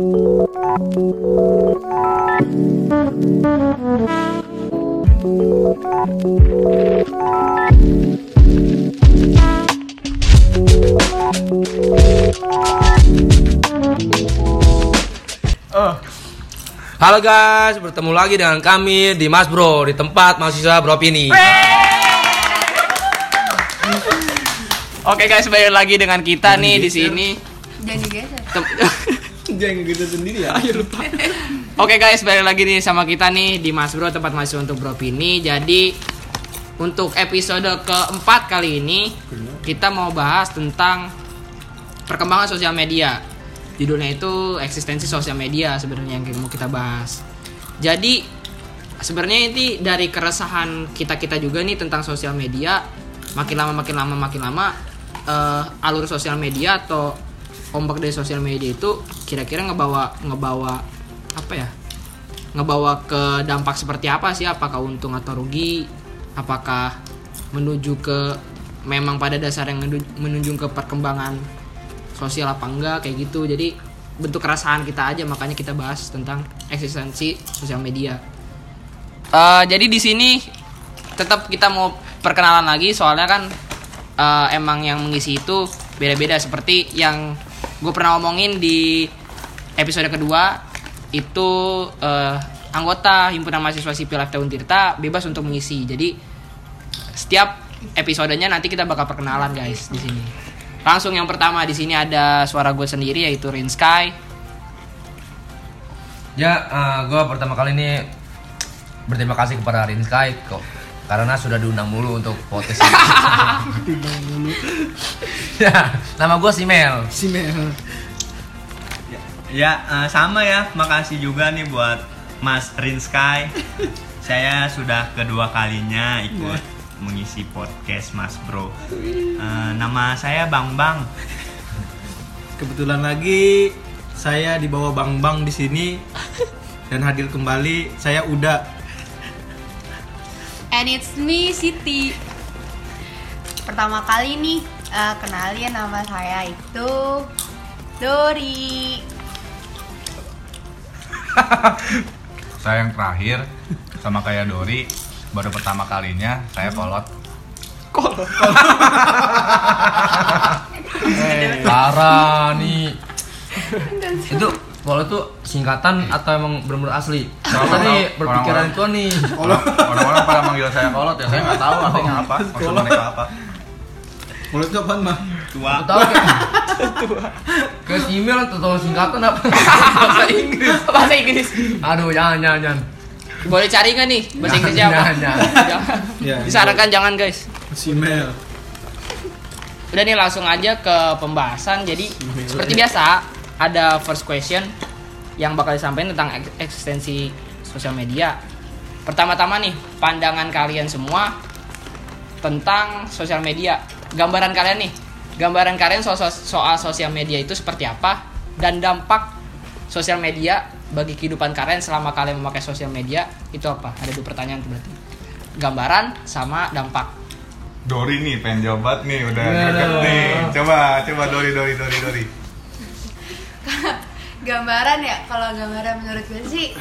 Halo guys, bertemu lagi dengan kami di Mas Bro di tempat mahasiswa beropini. Oke guys, balik lagi dengan kita nih di sini. Jangan digeser. Jangan gitu sendiri ya. Oke guys, balik lagi nih sama kita nih di Mas Bro tempat mahasiswa untuk beropini. Jadi untuk episode keempat kali ini kita mau bahas tentang perkembangan sosial media. Judulnya itu eksistensi sosial media sebenarnya yang mau kita bahas. Jadi sebenarnya ini dari keresahan kita kita juga nih tentang sosial media. Makin lama makin lama makin lama eh, alur sosial media atau ombak dari sosial media itu kira-kira ngebawa ngebawa apa ya? Ngebawa ke dampak seperti apa sih? Apakah untung atau rugi? Apakah menuju ke memang pada dasar yang menuju ke perkembangan sosial apa enggak kayak gitu jadi bentuk keresahan kita aja makanya kita bahas tentang eksistensi sosial media Eh, jadi di sini tetap kita mau perkenalan lagi soalnya kan eh, emang yang mengisi itu beda-beda seperti yang gue pernah ngomongin di episode kedua itu eh, anggota himpunan mahasiswa sipil FT Untirta bebas untuk mengisi. Jadi setiap episodenya nanti kita bakal perkenalan guys di sini. Langsung yang pertama di sini ada suara gue sendiri yaitu Rain Sky. Ya, gue pertama kali ini berterima kasih kepada Rin Sky kok karena sudah diundang mulu untuk podcast ini. ya, nama gue Simel. Si Mel. Ya, eh, sama ya. Makasih juga nih buat Mas Rinsky. Saya sudah kedua kalinya ikut mengisi podcast Mas Bro. Eh, nama saya Bang Bang. Kebetulan lagi saya dibawa Bang Bang di sini dan hadir kembali. Saya udah And it's me, Siti. Pertama kali nih, eh, kenalin nama saya itu Dori. saya yang terakhir sama kayak Dori baru pertama kalinya saya kolot Parah nih. itu kalau itu singkatan atau emang benar-benar asli? Soalnya nih orang- berpikiran itu nih. Orang- orang-orang pada manggil saya kolot ya saya nggak tahu artinya apa maksud mereka apa Mulut itu apaan mah? Tua. Aku tahu kayak ke email atau tahu singkatan apa? Bahasa Inggris. bahasa Inggris Aduh, jangan jangan jangan. boleh cari nggak nih bahasa Inggrisnya apa Jangan. Ya, disarankan jangan guys Mel. Udah nih langsung aja ke pembahasan. Jadi seperti biasa ada first question yang bakal disampaikan tentang ek- eksistensi sosial media. Pertama-tama nih pandangan kalian semua tentang sosial media. Gambaran kalian nih, gambaran kalian soal, soal sosial media itu seperti apa dan dampak sosial media bagi kehidupan kalian selama kalian memakai sosial media itu apa? Ada dua pertanyaan tuh berarti. Gambaran sama dampak. Dori nih pengen jawab nih udah deket nih coba coba Dori Dori Dori Dori Gambaran ya, kalau gambaran menurut gue sih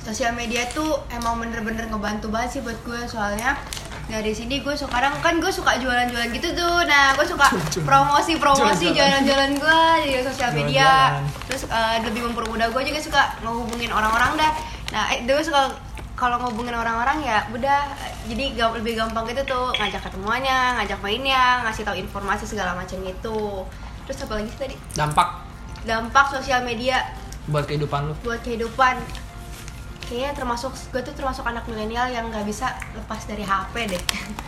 sosial media tuh emang bener-bener ngebantu banget sih buat gue. Soalnya dari sini gue sekarang kan gue suka jualan-jualan gitu tuh. Nah gue suka promosi-promosi jualan-jualan. gue di sosial media. Terus eh, lebih mempermudah gue juga suka ngehubungin orang-orang dah. Nah eh, gue suka kalau ngehubungin orang-orang ya udah jadi ga- lebih gampang gitu tuh. Ngajak ketemuannya ngajak mainnya ngasih tahu informasi segala macam gitu. Terus apa lagi sih tadi? Dampak dampak sosial media buat kehidupan lu. buat kehidupan kayaknya termasuk gue tuh termasuk anak milenial yang nggak bisa lepas dari HP deh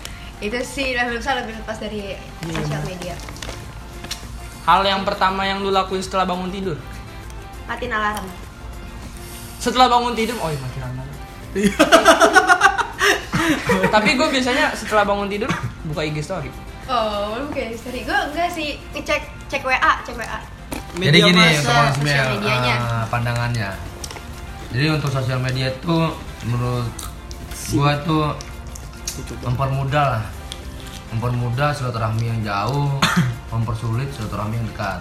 itu sih lebih bisa lebih lepas dari sosial media Hal yang pertama yang lu lakuin setelah bangun tidur? matiin alarm Setelah bangun tidur, oh iya matiin alarm. Tapi gue biasanya setelah bangun tidur buka IG story. oh oke sorry gue enggak sih cek cek WA cek WA Jadi gini masa untuk Mas sosial Mel, eh, pandangannya. Jadi untuk sosial media itu menurut gua tuh mempermudah lah mempermudah silaturahmi yang jauh, mempersulit silaturahmi yang dekat.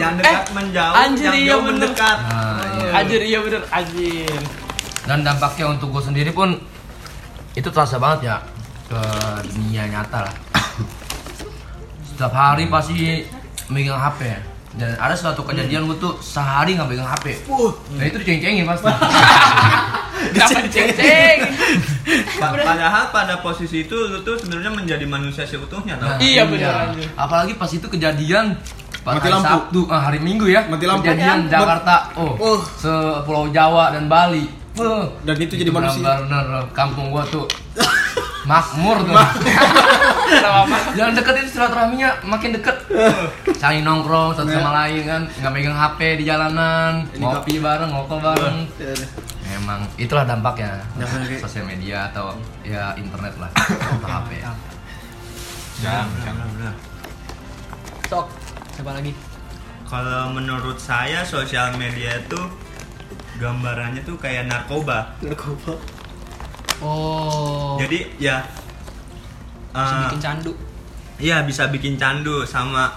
Yang dekat menjauh, Eh, anjir, yang iya jauh bener. mendekat. Nah, iya. Anjir iya bener anjir. Dan dampaknya untuk gue sendiri pun itu terasa banget ya ke dunia nyata lah. Setiap hari pasti megang HP dan ada suatu kejadian gue tuh sehari nggak megang HP. Nah itu diceng-cengin pasti. Kenapa diceng-ceng? Pa- Padahal pada posisi itu lu tuh sebenarnya menjadi manusia seutuhnya tau. Nah, Iya, bener, anjir. Apalagi pas itu kejadian pas Mati hari lampu. Sabtu, ah, hari Minggu ya. Mati lampu. Kejadian Mati lampu. Jakarta, oh, Oh. sepulau Jawa dan Bali. Dan itu jadi manusia. Benar-benar kampung gua tuh makmur tuh. Yang deket itu silaturahminya makin deket. Saling nongkrong satu sama lain kan, nggak megang HP di jalanan, Ini ngopi bareng, ngokok bareng. Ya, ya. Memang itulah dampaknya Dampaknya. sosial media atau ya internet lah atau HP. Jangan, jangan. Sok. Siapa lagi? Kalau menurut saya sosial media itu gambarannya tuh kayak narkoba. Narkoba. Oh. Jadi ya bisa eh, bikin candu. Iya bisa bikin candu sama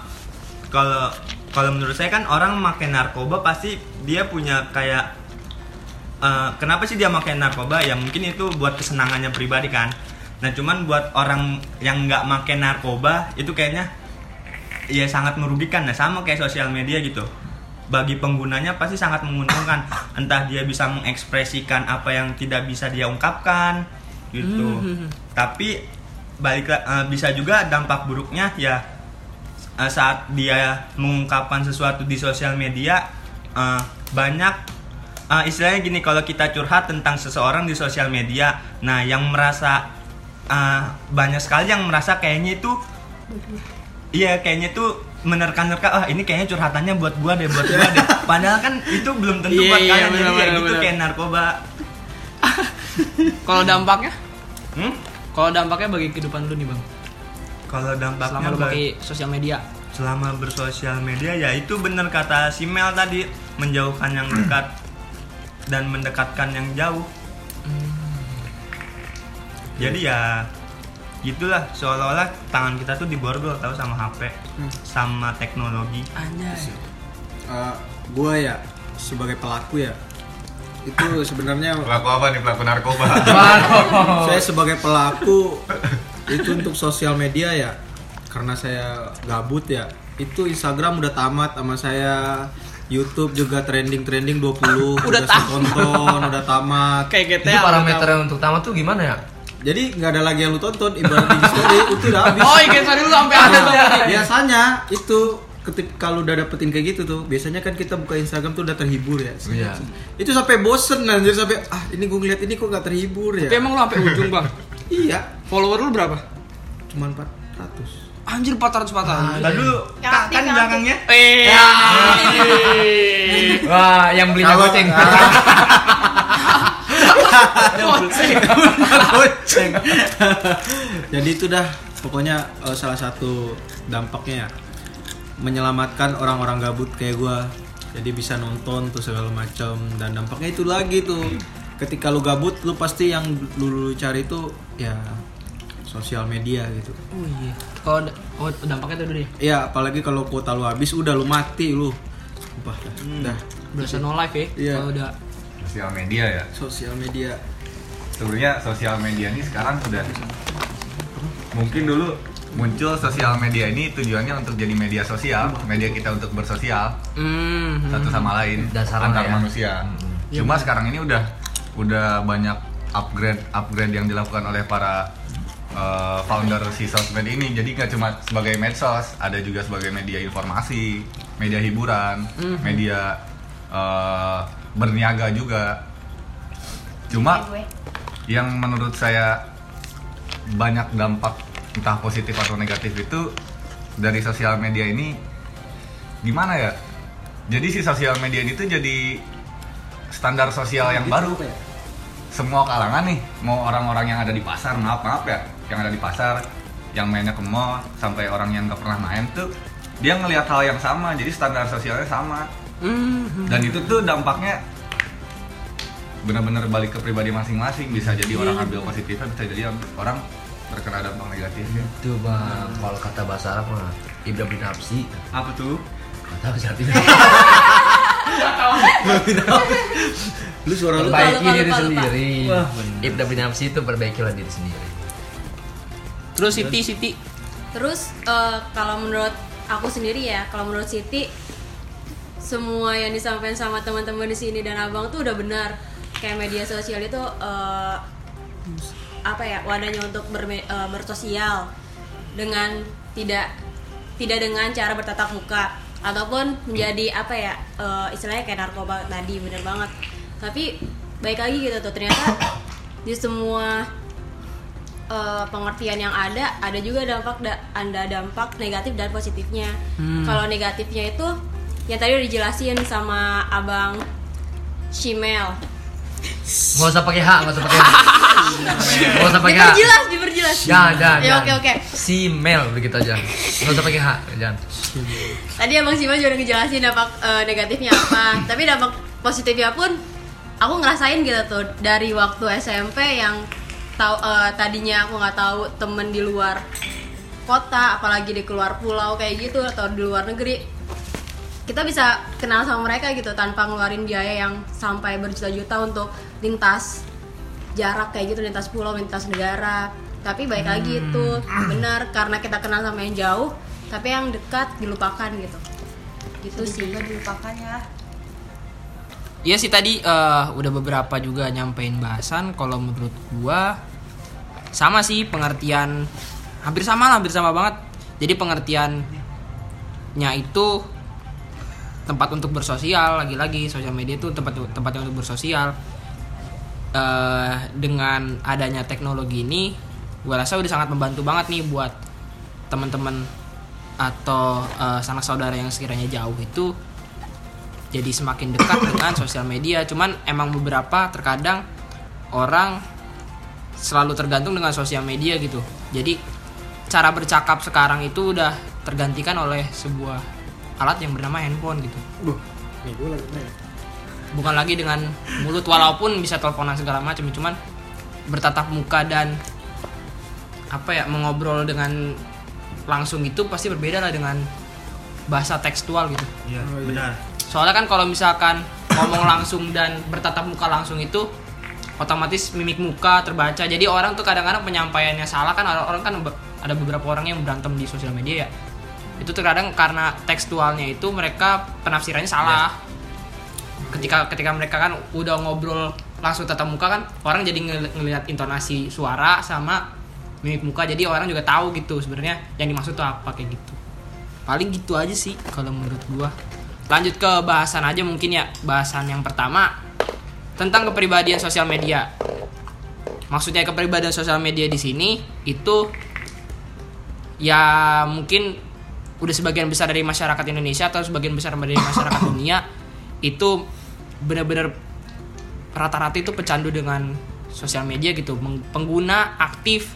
kalau kalau menurut saya kan orang makan narkoba pasti dia punya kayak eh, kenapa sih dia makan narkoba ya mungkin itu buat kesenangannya pribadi kan nah cuman buat orang yang nggak makan narkoba itu kayaknya ya sangat merugikan nah sama kayak sosial media gitu bagi penggunanya pasti sangat menguntungkan. Entah dia bisa mengekspresikan apa yang tidak bisa dia ungkapkan gitu. Tapi balik eh, bisa juga dampak buruknya ya eh, saat dia mengungkapkan sesuatu di sosial media eh, banyak eh, istilahnya gini kalau kita curhat tentang seseorang di sosial media nah yang merasa eh, banyak sekali yang merasa kayaknya itu iya kayaknya tuh menerka-nerka ah ini kayaknya curhatannya buat gua deh buat gua deh padahal kan itu belum tentu Iya, buat iya, kalian jadi benar, ya benar, gitu kayak narkoba Kalau dampaknya? hmm? Kalau dampaknya bagi kehidupan lu nih, Bang. kalau dampaknya Selama lu bag- pakai sosial media. selama bersosial media ya itu bener kata si Mel tadi menjauhkan yang dekat dan mendekatkan yang jauh jadi ya gitulah seolah-olah tangan kita tuh diborgol tahu sama HP sama teknologi Anjay. Eh, gua ya sebagai pelaku ya itu sebenarnya Pelaku apa nih? Pelaku narkoba. Saya sebagai pelaku itu untuk sosial media ya karena saya gabut ya itu Instagram udah tamat sama saya YouTube juga trending trending 20 Udah saya tonton udah tamat Kayak Itu GTA. parameter yang untuk tamat tuh gimana ya? Jadi nggak ada lagi yang lu tonton ibarat di story itu udah habis Oh, iya sorry lu sampai ada tuh. Nah, biasanya itu ketika lu udah dapetin kayak gitu tuh biasanya kan kita buka Instagram tuh udah terhibur ya Iya. itu sampai bosen anjir sampai ah ini gue ngeliat ini kok nggak terhibur ya Tapi emang lu sampai ujung, Bang. iya Follower lu berapa? cuman 400 Anjir 400 400. Lalu kan yang belakangnya Eh. Wah, yang beli Kalau- goceng. goceng jadi itu dah pokoknya eh, salah satu dampaknya ya menyelamatkan orang-orang gabut kayak gua jadi bisa nonton tuh segala macam dan dampaknya itu lagi tuh ketika lu gabut lu pasti yang lu, lu cari tuh ya sosial media gitu Oh iya. Kalau oh dampaknya tuh dulu deh. Iya, apalagi kalau kuota lu habis udah lu mati lu. Sumpah dah. Dah. Berasa no life ya. Iya. Kalau udah Sosial media ya. Sosial media. Sebenarnya sosial media ini sekarang sudah mungkin dulu muncul sosial media ini tujuannya untuk jadi media sosial, media kita untuk bersosial hmm. satu sama lain Dasarnya antar ya. manusia. Cuma sekarang ini udah udah banyak upgrade upgrade yang dilakukan oleh para uh, founder si sosmed ini. Jadi nggak cuma sebagai medsos, ada juga sebagai media informasi, media hiburan, media uh, berniaga juga. Cuma yang menurut saya banyak dampak entah positif atau negatif itu dari sosial media ini gimana ya? Jadi si sosial media ini tuh jadi standar sosial yang baru. Semua kalangan nih, mau orang-orang yang ada di pasar, maaf maaf ya, yang ada di pasar, yang mainnya ke mall, sampai orang yang nggak pernah main tuh, dia ngelihat hal yang sama, jadi standar sosialnya sama. Hmm. Dan itu tuh dampaknya benar-benar balik ke pribadi masing-masing bisa jadi orang ambil positifnya bisa jadi orang terkena dampak negatifnya. Itu bang, kalau kata bahasa Arab mah ibda bin nafsi. Apa tuh? Kata bahasa Arab Lu suara lu Perbaiki lupa, diri lupa, sendiri. Wah. Ibda bin nafsi itu perbaikilah diri sendiri. Terus Siti Siti Terus eh, kalau menurut aku sendiri ya, kalau menurut Siti semua yang disampaikan sama teman-teman di sini dan abang tuh udah benar. Kayak media sosial itu eh, apa ya wadahnya untuk berme- eh, bersosial dengan tidak tidak dengan cara bertatap muka ataupun menjadi apa ya eh, istilahnya kayak narkoba tadi bener banget. Tapi baik lagi gitu tuh ternyata di semua eh, pengertian yang ada ada juga dampak da, ada dampak negatif dan positifnya. Kalau negatifnya itu yang tadi udah dijelasin sama abang Shimel Gak usah pakai hak, gak usah pakai hak. Gak usah pakai hak. diperjelas diperjelas Jangan, jangan. ya jangan. oke oke Si Mel begitu aja. Gak usah pakai hak, jangan. tadi abang Shimel juga udah ngejelasin dampak eh, negatifnya apa tapi dampak positifnya pun aku ngerasain gitu tuh dari waktu SMP yang tahu eh, tadinya aku nggak tahu temen di luar kota apalagi di keluar pulau kayak gitu atau di luar negeri kita bisa kenal sama mereka gitu tanpa ngeluarin biaya yang sampai berjuta-juta untuk lintas jarak kayak gitu lintas pulau lintas negara. Tapi baik lagi itu benar karena kita kenal sama yang jauh tapi yang dekat dilupakan gitu. Gitu sih. juga dilupakan ya. Iya sih tadi eh, udah beberapa juga nyampein bahasan. Kalau menurut gua sama sih pengertian hampir sama lah, hampir sama banget. Jadi pengertiannya itu tempat untuk bersosial lagi-lagi sosial media itu tempat tempatnya untuk bersosial. Eh, dengan adanya teknologi ini, gua rasa udah sangat membantu banget nih buat teman-teman atau eh, sanak saudara yang sekiranya jauh itu jadi semakin dekat dengan sosial media cuman emang beberapa terkadang orang selalu tergantung dengan sosial media gitu jadi cara bercakap sekarang itu udah tergantikan oleh sebuah alat yang bernama handphone gitu Nih gue lagi main. bukan lagi dengan mulut walaupun bisa teleponan segala macam cuman bertatap muka dan apa ya mengobrol dengan langsung itu pasti berbeda lah dengan bahasa tekstual gitu Iya, Oh, iya. benar. soalnya kan kalau misalkan ngomong langsung dan bertatap muka langsung itu otomatis mimik muka terbaca jadi orang tuh kadang-kadang penyampaiannya salah kan orang, orang kan ada beberapa orang yang berantem di sosial media ya itu terkadang karena tekstualnya itu mereka penafsirannya salah. Ketika ketika mereka kan udah ngobrol langsung tatap muka kan orang jadi ngel- ngelihat intonasi suara sama mimik muka jadi orang juga tahu gitu sebenarnya yang dimaksud tuh apa kayak gitu. Paling gitu aja sih kalau menurut gua. Lanjut ke bahasan aja mungkin ya bahasan yang pertama tentang kepribadian sosial media. Maksudnya kepribadian sosial media di sini itu ya mungkin udah sebagian besar dari masyarakat Indonesia atau sebagian besar dari masyarakat dunia itu benar-benar rata-rata itu pecandu dengan sosial media gitu. Pengguna aktif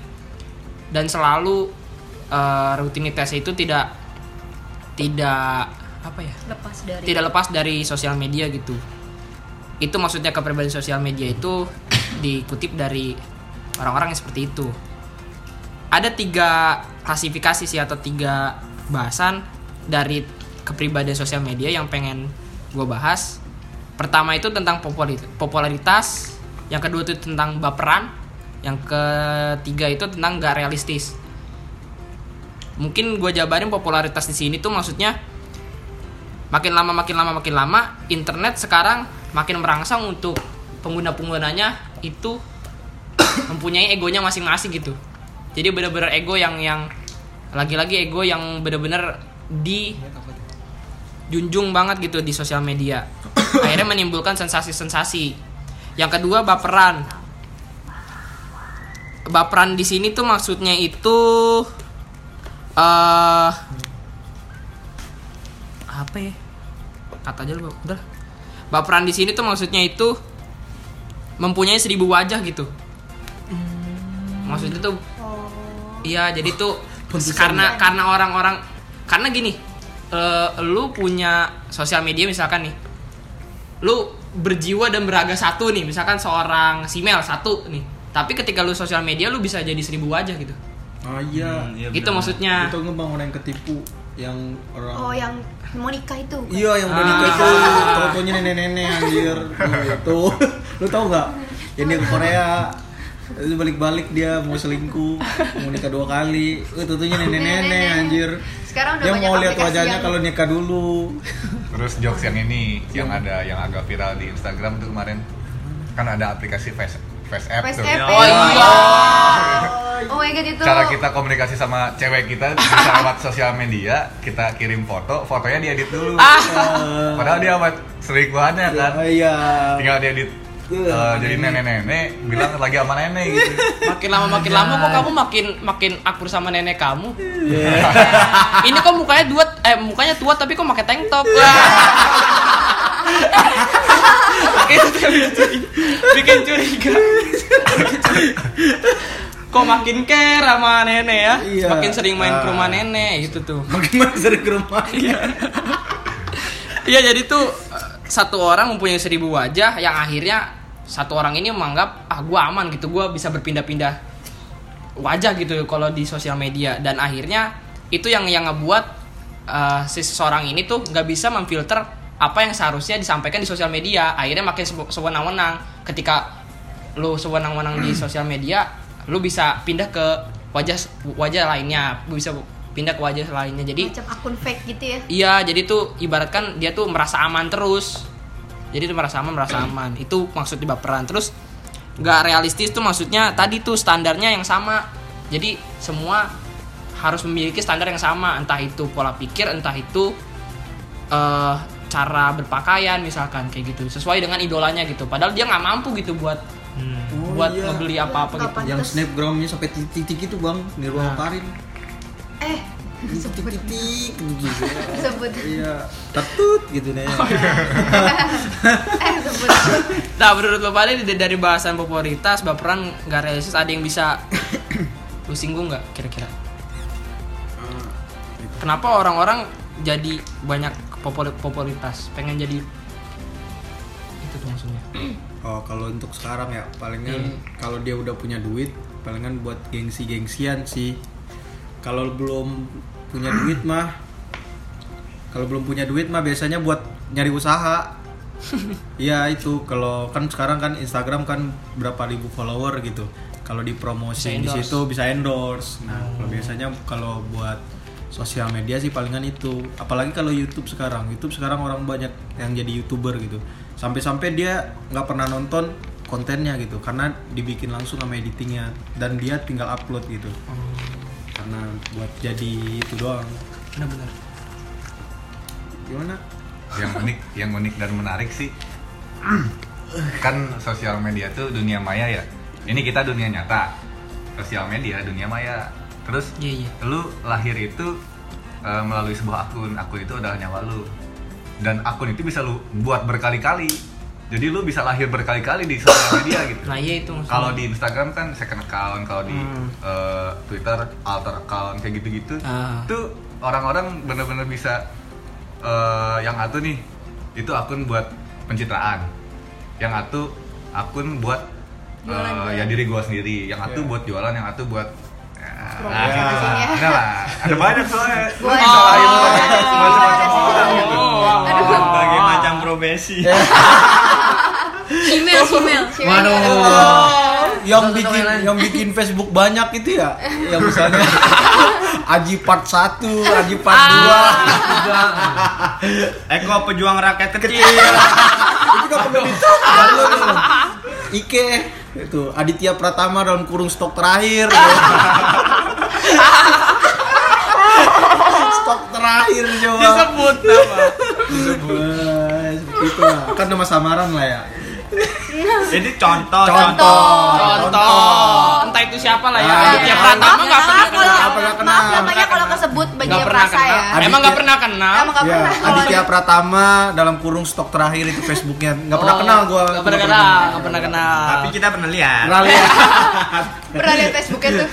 dan selalu eh, rutinitasnya itu tidak tidak apa ya? Lepas dari tidak lepas dari sosial media gitu. Itu maksudnya kepribadian sosial media itu dikutip dari orang-orang yang seperti itu. Ada tiga klasifikasi sih atau tiga bahasan dari kepribadian sosial media yang pengen gue bahas. Pertama itu tentang popularitas yang kedua itu tentang baperan yang ketiga itu tentang gak realistis. Mungkin gue jabarin popularitas di sini tuh maksudnya makin lama makin lama makin lama internet sekarang makin merangsang untuk pengguna penggunanya itu mempunyai egonya masing-masing gitu. Jadi bener-bener ego yang yang lagi-lagi ego yang bener-bener di junjung banget gitu di sosial media. Akhirnya menimbulkan sensasi-sensasi. Yang kedua baperan. Baperan di sini tuh maksudnya itu eh apa ya? Kata aja lu udah. Baperan di sini tuh maksudnya itu mempunyai seribu wajah gitu. Maksudnya tuh iya jadi tuh karena karena orang-orang karena gini eh, lu punya sosial media misalkan nih lu berjiwa dan beraga satu nih misalkan seorang simel satu nih Tapi ketika lu sosial media lu bisa jadi seribu wajah gitu. ah iya Hmm, iya gitu bener. maksudnya. itu ngebangun yang ketipu yang orang Oh yang mau nikah itu. bukan? Iya yang udah Ah. nikah itu Tokonya nenek-nenek anjir Tuh, Itu Lu tau gak? Yang dia ke Korea itu balik-balik dia mau selingkuh mau nikah dua kali itu tuh nenek-nenek anjir Sekarang udah dia banyak mau lihat wajahnya yang- kalau nikah dulu Terus jokes yang ini yang ada yang agak viral di Instagram tuh kemarin kan ada aplikasi Face Face App Face tuh. app. Oh iya. Oh my god itu. Cara kita komunikasi sama cewek kita bisa lewat sosial media, kita kirim foto, fotonya diedit dulu. Ah. Padahal dia sama selingkuhannya kan. oh iya Tinggal diedit eh, jadi nenek-nenek bilang lagi sama nenek gitu. Makin lama makin lama kok kamu makin makin akur sama nenek kamu. Ini kok mukanya dua eh mukanya tua tapi kok pakai tank top. Itu tuh bikin, curiga. kok makin care sama nenek ya? Iya. Makin sering main ke rumah Ah. nenek gitu tuh. Bagaimana sering ke rumah Iya jadi tuh eh, satu orang mempunyai seribu wajah yang akhirnya satu orang ini menganggap ah gua aman gitu gua bisa berpindah-pindah wajah gitu kalau di sosial media. Dan akhirnya itu yang yang ngebuat eh, si seseorang ini tuh nggak bisa memfilter apa yang seharusnya disampaikan di sosial media. Akhirnya makin se- sewenang-wenang. Ketika lu sewenang-wenang di sosial media lu bisa pindah ke wajah wajah lainnya. Bisa pindah ke wajah lainnya. Jadi Macam akun fake gitu ya. Iya, jadi tuh ibaratkan dia tuh merasa aman terus. Jadi tuh merasa aman, merasa aman. Itu maksudnya baperan. Terus nggak realistis tuh maksudnya tadi tuh standarnya yang sama. Jadi semua harus memiliki standar yang sama, entah itu pola pikir, entah itu eh cara berpakaian misalkan kayak gitu, sesuai dengan idolanya gitu. Padahal dia nggak mampu gitu buat Oh, buat iya. ngebeli apa-apa Nggak gitu. yang snapgramnya sampai titik-titik itu bang di ruang Nah. Karin Eh titik-titik gitu sebut. iya tetut gitu nih Eh sebut. Nah, menurut lo pada dari- dari bahasan popularitas, baperan, nggak realistis, ada yang bisa lu singgung nggak kira-kira? Kenapa orang-orang jadi banyak popul- popularitas? Pengen jadi itu tuh maksudnya. Oh kalau untuk sekarang ya palingan Iya. kalau dia udah punya duit palingan buat gengsi-gengsian sih. Kalau belum punya duit mah kalau belum punya duit mah biasanya buat nyari usaha. Iya itu kalau kan sekarang kan Instagram kan berapa ribu follower gitu. Kalau dipromosi di situ bisa endorse. Nah, kalau biasanya kalau buat sosial media sih palingan itu. Apalagi kalau YouTube sekarang. YouTube sekarang orang banyak yang jadi YouTuber gitu. Sampai-sampai dia nggak pernah nonton kontennya gitu karena dibikin langsung sama editingnya dan dia tinggal upload gitu. Karena buat jadi itu doang. Benar-benar. Gimana? yang unik yang unik dan menarik sih kan sosial media tuh dunia maya ya ini kita dunia nyata sosial media dunia maya terus Iya, iya. lu lahir itu eh, melalui sebuah akun akun itu adalah nyawa lu dan akun itu bisa lu buat berkali-kali jadi lu bisa lahir berkali-kali di sosial media gitu Nah, iya itu maksudnya. kalau di Instagram kan second account, kalau di Hmm. eh, Twitter alter account kayak gitu-gitu. Ah. Itu orang-orang bener-bener bisa eh, yang satu nih itu akun buat pencitraan. Yang satu akun buat Jualan-jualan. ya diri gua sendiri, yang satu Iya. buat jualan, yang satu buat Promosi nah, ya. enggak lah, ada banyak soalnya. Lu Oh. macam-macam orang gitu. Oh, Berbagai macam profesi. Email, email. yang Contoh-contoh bikin yang lain. yang bikin Facebook banyak itu ya yang misalnya Aji part 1, Aji part 2 Eko pejuang rakyat kecil. itu perlu Ike itu Aditya Pratama dalam kurung stok terakhir stok terakhir coba disebut nama. Wah, seperti itu lah kan nama samaran lah ya Ini contoh, contoh Contoh. Entah itu siapa lah ya. Ah, Aditya iya. Pratama nggak pernah kenal. kalau- Nggak pernah kenal. Maaf namanya kalau kesebut bagi Nggak yang pernah merasa ya. Emang nggak pernah kenal. Emang nggak Ya, pernah. Kalau Aditya Pratama dalam kurung stok terakhir itu Facebooknya nggak pernah Oh, kenal gua Nggak pernah kenal. Nggak pernah kenal. Tapi kita pernah lihat. Pernah lihat. pernah lihat Facebooknya tuh.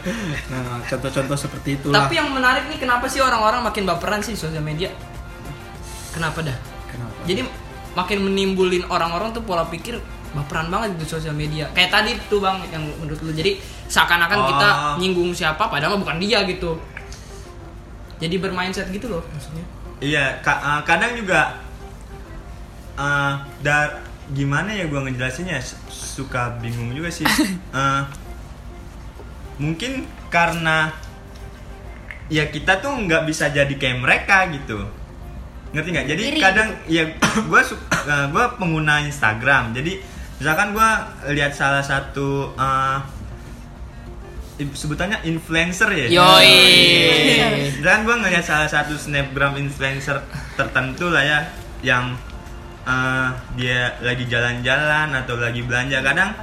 nah contoh-contoh seperti itulah Tapi yang menarik nih kenapa sih orang-orang makin baperan sih sosial media? Kenapa dah? Kenapa? Jadi makin menimbulin orang-orang tuh pola pikir baperan banget di sosial media kayak tadi tuh bang yang menurut lu jadi seakan-akan Oh. kita nyinggung siapa padahal bukan dia gitu jadi bermindset gitu loh maksudnya Iya, ka- eh, kadang juga eh dar gimana ya gua ngejelasinnya suka bingung juga sih. Eh, mungkin karena ya kita tuh nggak bisa jadi kayak mereka gitu. Ngerti nggak? Jadi Iri kadang ya gua su- eh, gua pengguna Instagram. Jadi misalkan gua lihat salah satu eh, i- sebutannya influencer ya. Yoi. Dan gue ngeliat salah satu snapgram influencer tertentu lah ya yang eh, dia lagi jalan-jalan atau lagi belanja kadang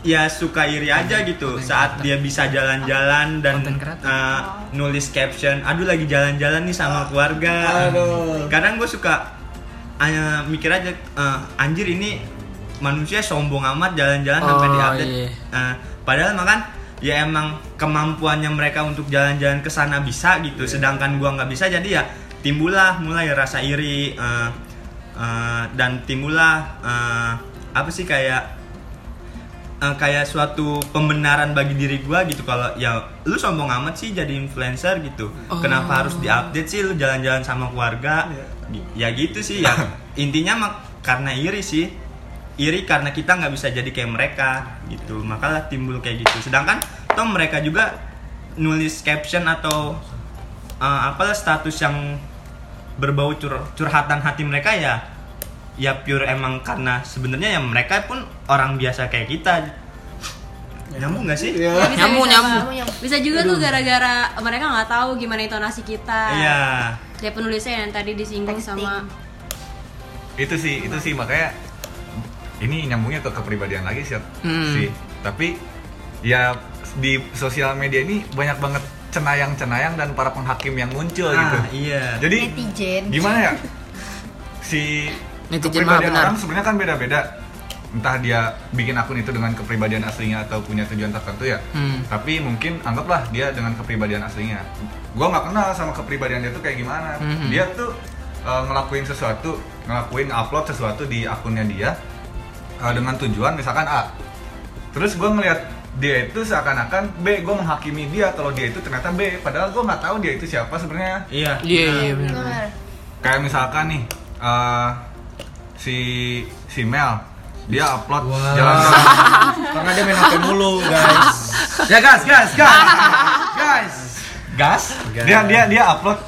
ya suka iri aja gitu. saat dia bisa jalan-jalan dan Konten eh, nulis caption aduh lagi jalan-jalan nih sama keluarga. Kadang gue suka eh, mikir aja eh, anjir ini manusia sombong amat jalan-jalan sampai Oh, diupdate. iya. Eh, padahal makan ya emang kemampuannya mereka untuk jalan-jalan ke sana bisa gitu. Sedangkan gua nggak bisa jadi ya timbullah mulai rasa iri eh, eh, dan timbullah eh, apa sih kayak eh, kayak suatu pembenaran bagi diri gua gitu. Kalau ya lu sombong amat sih jadi influencer gitu. Kenapa harus diupdate sih? Lu jalan-jalan sama keluarga? Ya gitu sih ya. Intinya mah karena iri sih. Iri karena kita nggak bisa jadi kayak mereka gitu. Makalah timbul kayak gitu. Sedangkan toh mereka juga nulis caption atau eh, apalah status yang berbau cur- curhatan hati mereka ya ya pure emang karena sebenarnya ya mereka pun orang biasa kayak kita nyambung nggak sih Ya, bisa, Nyambung, bisa, nyambung. Bisa juga tuh gara-gara mereka nggak tahu gimana intonasi kita. iya Kayak penulisnya yang tadi disinggung Texting. sama itu sih itu sih makanya ini nyambungnya ke kepribadian lagi sih Hmm. sih tapi ya di sosial media ini banyak banget cenayang-cenayang dan para penghakim yang muncul gitu ah, iya jadi Netizen. gimana ya si Netizen mah kepribadian benar. orang sebenarnya kan beda-beda. Entah dia bikin akun itu dengan kepribadian aslinya atau punya tujuan tertentu ya. Hmm. tapi mungkin anggaplah dia dengan kepribadian aslinya. Gua nggak kenal sama kepribadian dia tuh kayak gimana. Mhm. dia tuh uh, ngelakuin sesuatu ngelakuin upload sesuatu di akunnya dia uh, dengan tujuan misalkan A. Terus gua ngelihat dia itu seakan-akan B. Gue menghakimi dia kalau dia itu ternyata B. Padahal gua nggak tahu dia itu siapa sebenarnya. Iya. Iya iya benar Bener. kayak misalkan nih uh, si si Mel dia upload Wah. jalan-jalan Karena dia main HP mulu, guys. Ya gas, gas, gas. Guys. gas dia dia dia upload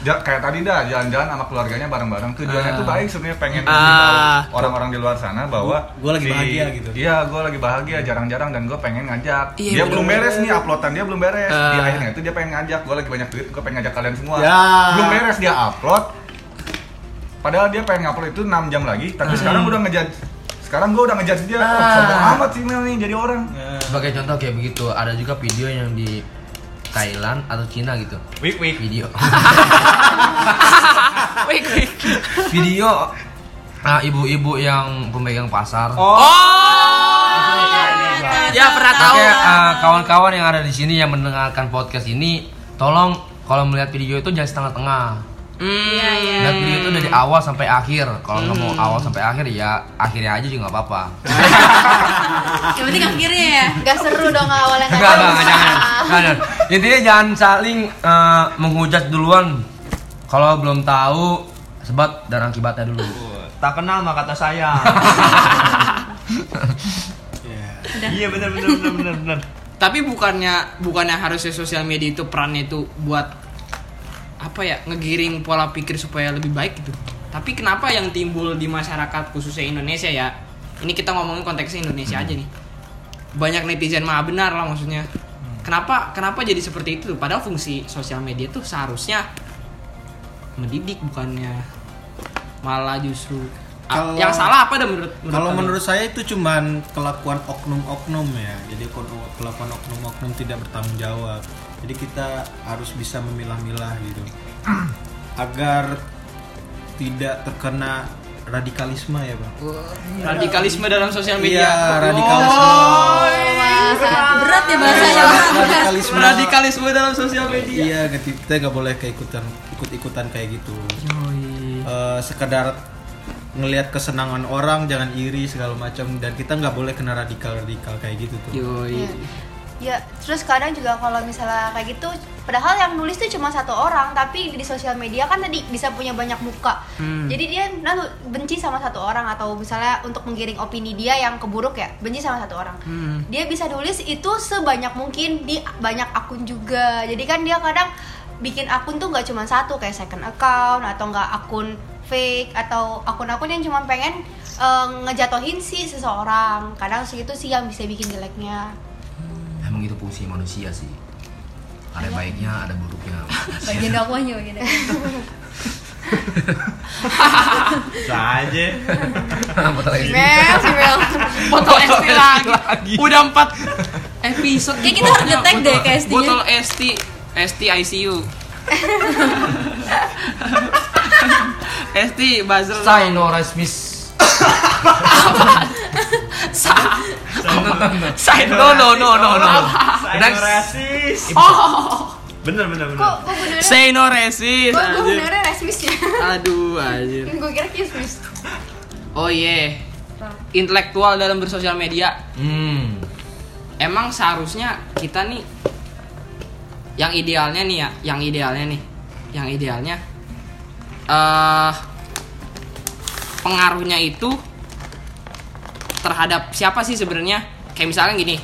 ja- kayak tadi dah jalan-jalan sama keluarganya bareng-bareng tujuannya Ah. tuh baik sebenarnya pengen Ah. tahu orang-orang di luar sana bahwa Gua lagi bahagia gitu. iya gue lagi bahagia jarang-jarang dan gue pengen ngajak Iya, dia belum bener. beres nih uploadan dia belum beres di Ah. akhirnya itu dia pengen ngajak gue lagi banyak duit gue pengen ngajak kalian semua Ya. belum beres dia upload padahal dia pengen upload itu 6 jam lagi tapi sekarang udah ngejudge sekarang gue udah ngejudge dia oh, Ah. sombong amat sih Mel nih jadi orang Sebagai contoh kayak begitu, ada juga video yang di Thailand atau Cina gitu. wik wik Video. wait wait video ah, ibu-ibu yang pemegang pasar. oh ya pernah tahu Oke, ah, kawan-kawan yang ada di sini yang mendengarkan podcast ini, tolong kalau melihat video itu jangan setengah-tengah. Hmm. Iya, iya. Lihat video itu dari awal sampai akhir. Kalau nggak mau awal sampai akhir ya akhirnya aja juga nggak apa-apa. Yang penting akhirnya ya. Gak seru dong awalnya nggak Enggak, tahu. enggak, jangan. Jangan. Intinya jangan saling eh, menghujat duluan. Kalau belum tahu sebab dan akibatnya dulu. tak kenal mah kata saya iya benar benar benar benar benar tapi bukannya bukannya harusnya sosial media itu perannya itu buat apa ya ngegiring pola pikir supaya lebih baik gitu. Tapi kenapa yang timbul di masyarakat khususnya Indonesia ya? Ini kita ngomongin konteksnya Indonesia aja nih. Banyak netizen mah benar lah maksudnya. Kenapa kenapa jadi seperti itu? Padahal fungsi sosial media tuh seharusnya mendidik bukannya malah justru Ah, Kalau- yang salah apa dah menurut, Kalau kalian? menurut saya itu cuman kelakuan oknum-oknum ya. Jadi kelakuan oknum-oknum tidak bertanggung jawab. Jadi kita harus bisa memilah-milah gitu. Agar tidak terkena radikalisme ya, Bang. radikalisme dalam sosial media Iya, radikalisme. Berat ya bahasanya. radikalisme. radikalisme dalam sosial media Iya, kita nggak boleh keikutan ikut-ikutan kayak gitu. Eh, sekedar ngelihat kesenangan orang jangan iri segala macam dan kita nggak boleh kena radikal radikal kayak gitu tuh Yoi. Ya, terus kadang juga kalau misalnya kayak gitu, padahal yang nulis tuh cuma satu orang, tapi di sosial media kan tadi bisa punya banyak muka. Hmm. Jadi dia lalu benci sama satu orang atau misalnya untuk menggiring opini dia yang keburuk ya, benci sama satu orang. Hmm. Dia bisa nulis itu sebanyak mungkin di banyak akun juga. Jadi kan dia kadang bikin akun tuh nggak cuma satu kayak second account atau nggak akun fake atau akun-akun yang cuma pengen eh, ngejatohin si seseorang. Kadang segitu sih yang bisa bikin jeleknya. Emang itu fungsi manusia sih. Ada baiknya, ada buruknya. bagian dakwahnya bagian dakwahnya. Bisa aja. Betul lagi. Mel, si Mel. Botol ST lagi. Udah empat episode. Kayak kita harus nge-tag deh ke ST-nya. Botol ST, ST ICU. ST buzzer. Saya no resmis. Sa. Saya no no no no no. Saya Next. rasis. Oh. Bener bener bener. Kok gue Say no racist. Kok gue benernya resmis ya? Aduh anjir. gue kira kismis Oh iya. Intelektual dalam bersosial media. Hmm. Emang seharusnya kita nih yang idealnya nih ya, yang idealnya nih, yang idealnya eh pengaruhnya itu terhadap siapa sih sebenarnya? Kayak misalnya gini,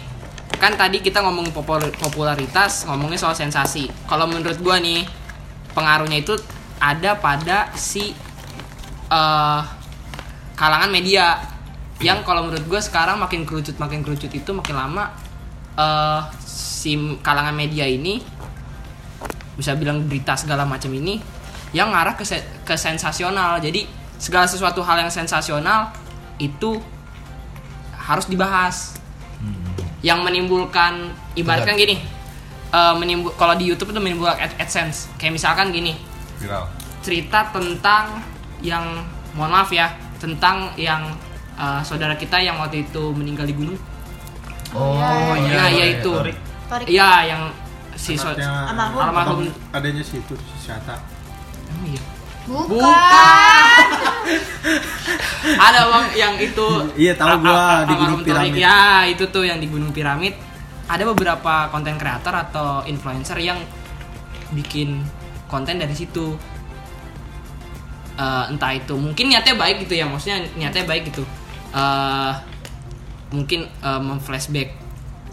kan tadi kita ngomong popul- popularitas, ngomongnya soal sensasi. Kalau menurut gua nih, pengaruhnya itu ada pada si eh kalangan media yang kalau menurut gue sekarang makin kerucut makin kerucut itu makin lama eh si kalangan media ini bisa bilang berita segala macam ini yang ngarah ke se- ke sensasional jadi segala sesuatu hal yang sensasional itu harus dibahas. Yang menimbulkan ibaratkan gini eh, menimbul kalau di YouTube itu menimbulkan ad- AdSense. Kayak misalkan gini viral. cerita tentang yang mohon maaf ya tentang yang uh, saudara kita yang waktu itu meninggal di gunung. Oh Iya, iya. nah iya, ya iya. itu. Iya yang si so Almarhum. almarhum. Adanya si itu si Syata Oh, iya. Bukan, ada bang yang itu Iya, tahu gua, di Gunung. Piramid. ya itu tuh yang di gunung piramid. Ada beberapa konten kreator atau influencer yang bikin konten dari situ. Eh, entah itu mungkin niatnya baik gitu ya maksudnya niatnya baik gitu. Eh mungkin eh, memflashback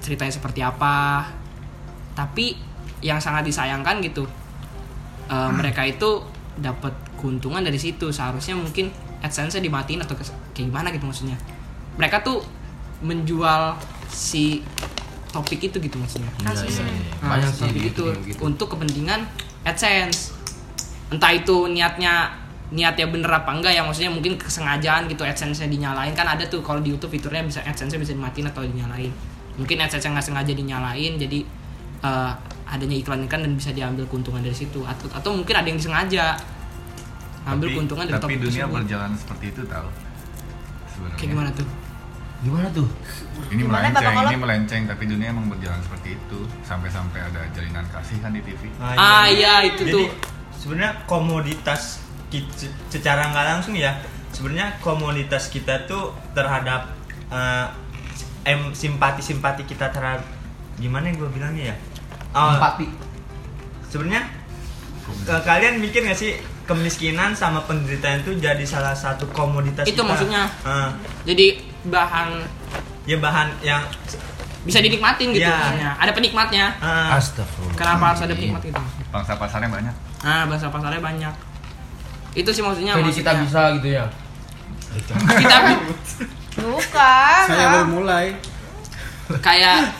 ceritanya seperti apa. Tapi yang sangat disayangkan gitu eh, mereka itu dapat keuntungan dari situ seharusnya mungkin adsense dimatiin atau kayak gimana gitu maksudnya mereka tuh menjual si topik itu gitu maksudnya iya. Nah, Banyak sih seperti gitu. itu gitu. untuk kepentingan AdSense. Entah itu niatnya niatnya bener apa enggak ya maksudnya mungkin kesengajaan gitu AdSense-nya dinyalain kan ada tuh kalau di YouTube fiturnya bisa AdSense-nya bisa dimatiin atau dinyalain. Mungkin AdSense nggak sengaja dinyalain jadi eh, adanya iklan iklan dan bisa diambil keuntungan dari situ atau atau mungkin ada yang disengaja ngambil tapi, keuntungan dari tapi topik dunia tersebut. berjalan seperti itu tahu sebenarnya Kayak gimana tuh? Gimana tuh? ini Gimana, melenceng ini melenceng tapi dunia emang berjalan seperti itu sampai-sampai ada jalinan kasih kan di TV Ah, iya, itu Jadi, tuh. Sebenarnya komoditas secara nggak langsung ya. Sebenarnya komoditas kita tuh terhadap eh, em simpati-simpati kita terhadap gimana gue bilangnya ya? Oh, Empati. sebenarnya ke- kalian mikir nggak sih kemiskinan sama penderitaan itu jadi salah satu komoditas Itu kita? maksudnya. Eh, Jadi bahan ya bahan yang bisa dinikmatin gitu Iya. maksudnya. Ada penikmatnya. eh, Astagfirullah. Kenapa harus ada penikmat gitu? bangsa pasarnya banyak Nah, bahasa pasarnya banyak. Itu sih maksudnya. Jadi maksudnya. kita bisa gitu ya. Kita bukan. saya baru mulai kayak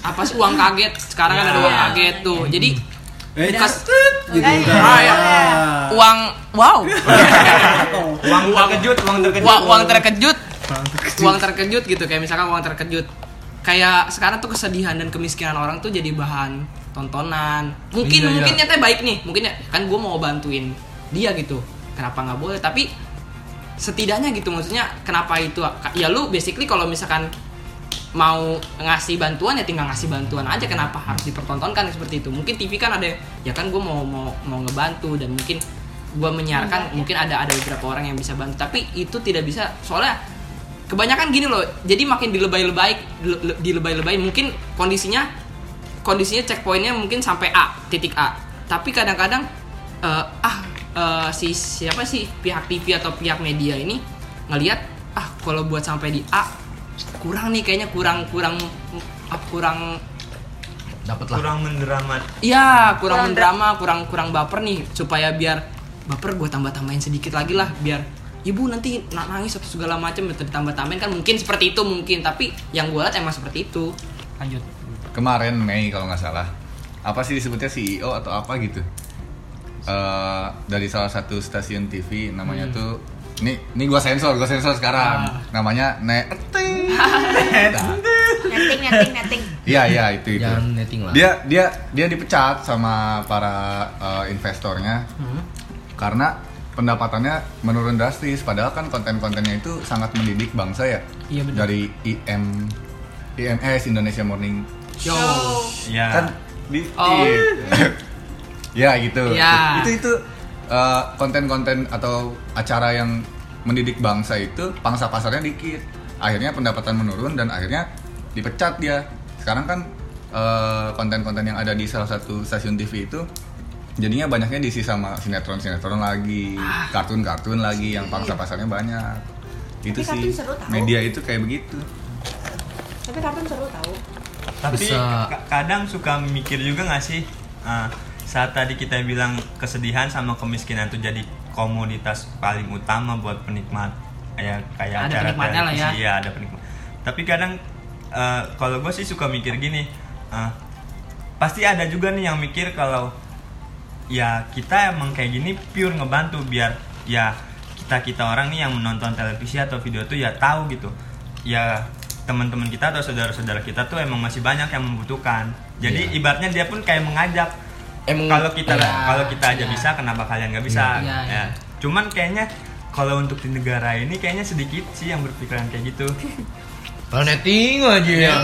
apa sih uang kaget? Sekarang kan ada uang Iya. kaget tuh. Jadi eh kas- gitu Eh, Ah, ya. uang wow. uang terkejut, uang terkejut. uang, uang terkejut. Uang terkejut gitu kayak misalkan uang terkejut. Kayak sekarang tuh kesedihan dan kemiskinan orang tuh jadi bahan tontonan. Mungkin Iya, iya. mungkin nyatanya baik nih. Mungkin ya kan gue mau bantuin dia gitu. Kenapa nggak boleh? Tapi setidaknya gitu maksudnya kenapa itu ya lu basically kalau misalkan mau ngasih bantuan ya tinggal ngasih bantuan aja. Kenapa harus dipertontonkan seperti itu? Mungkin TV kan ada ya kan gue mau mau mau ngebantu dan mungkin gue menyiarkan mungkin ada ada beberapa orang yang bisa bantu. Tapi itu tidak bisa soalnya kebanyakan gini loh jadi makin dilebay-lebay dile- dilebay-lebay mungkin kondisinya kondisinya checkpointnya mungkin sampai A titik A. Tapi kadang-kadang eh, ah eh, si siapa sih pihak TV atau pihak media ini ngelihat ah kalau buat sampai di A kurang nih kayaknya kurang kurang ah, kurang. Dapat lah kurang mendramat. Iya, kurang mendrama, kurang kurang baper nih supaya biar baper gue tambah tambahin sedikit lagi lah biar ibu nanti na- nangis atau segala macam ditambah tambahin kan mungkin seperti itu mungkin tapi yang gue lihat emang seperti itu. Lanjut. Kemarin Mei kalau nggak salah. Apa sih disebutnya CEO atau apa gitu? Eh, dari salah satu stasiun TV namanya tuh ini ini gua sensor gua sensor sekarang. Namanya Neting netting netting netting. Iya iya itu itu. Jangan netting lah. Dia dia dia dipecat sama para eh, investornya karena pendapatannya menurun drastis. Padahal kan konten-kontennya itu sangat mendidik bangsa ya. Iya, benar. dari IM IMS Indonesia Morning show. Ya kan di Oh. di- ya gitu. Ya. itu itu eh, konten-konten atau acara yang mendidik bangsa itu pangsa pasarnya dikit akhirnya pendapatan menurun dan akhirnya dipecat dia. Sekarang kan eh, konten-konten yang ada di salah satu stasiun TV itu jadinya banyaknya diisi sama sinetron-sinetron lagi kartun-kartun lagi yang pangsa pasarnya banyak. Itu Tapi sih. seru media itu kayak begitu. Tapi kartun seru tahu tapi Bisa- ka- kadang suka mikir juga nggak sih eh, saat tadi kita bilang kesedihan sama kemiskinan itu jadi komoditas paling utama buat penikmat ya kayak Ada acara penikmatnya lah ya. ya ada penikmat tapi kadang eh, kalau gue sih suka mikir gini eh, pasti ada juga nih yang mikir kalau ya kita emang kayak gini pure ngebantu biar ya kita kita orang nih yang menonton televisi atau video tuh ya tahu gitu ya teman-teman kita atau saudara-saudara kita tuh emang masih banyak yang membutuhkan jadi Iya. ibaratnya dia pun kayak mengajak emang kalau kita Iya. kalau kita aja Iya. bisa kenapa kalian nggak bisa Iya, iya. ya cuman kayaknya kalau untuk di negara ini kayaknya sedikit sih yang berpikiran kayak gitu. Kalau netting aja ya.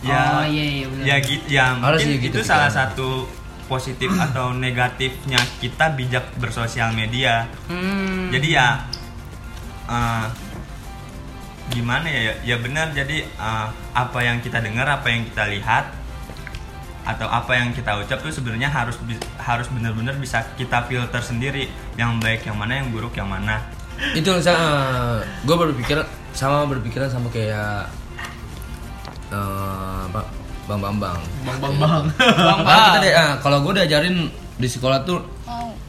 Ya oh iya iya benar. ya gitu ya Harus mungkin gitu itu salah satu positif atau negatifnya kita bijak bersosial media. Hmm. jadi ya eh, gimana ya? Ya benar jadi eh, apa yang kita dengar apa yang kita lihat atau apa yang kita ucap tuh sebenarnya harus harus benar-benar bisa kita filter sendiri. Yang baik yang mana yang buruk yang mana. Itu sama gue berpikir sama berpikiran sama kayak eh, apa bang bang bang bang bang bang kita deh, ah, kalau gue diajarin di sekolah tuh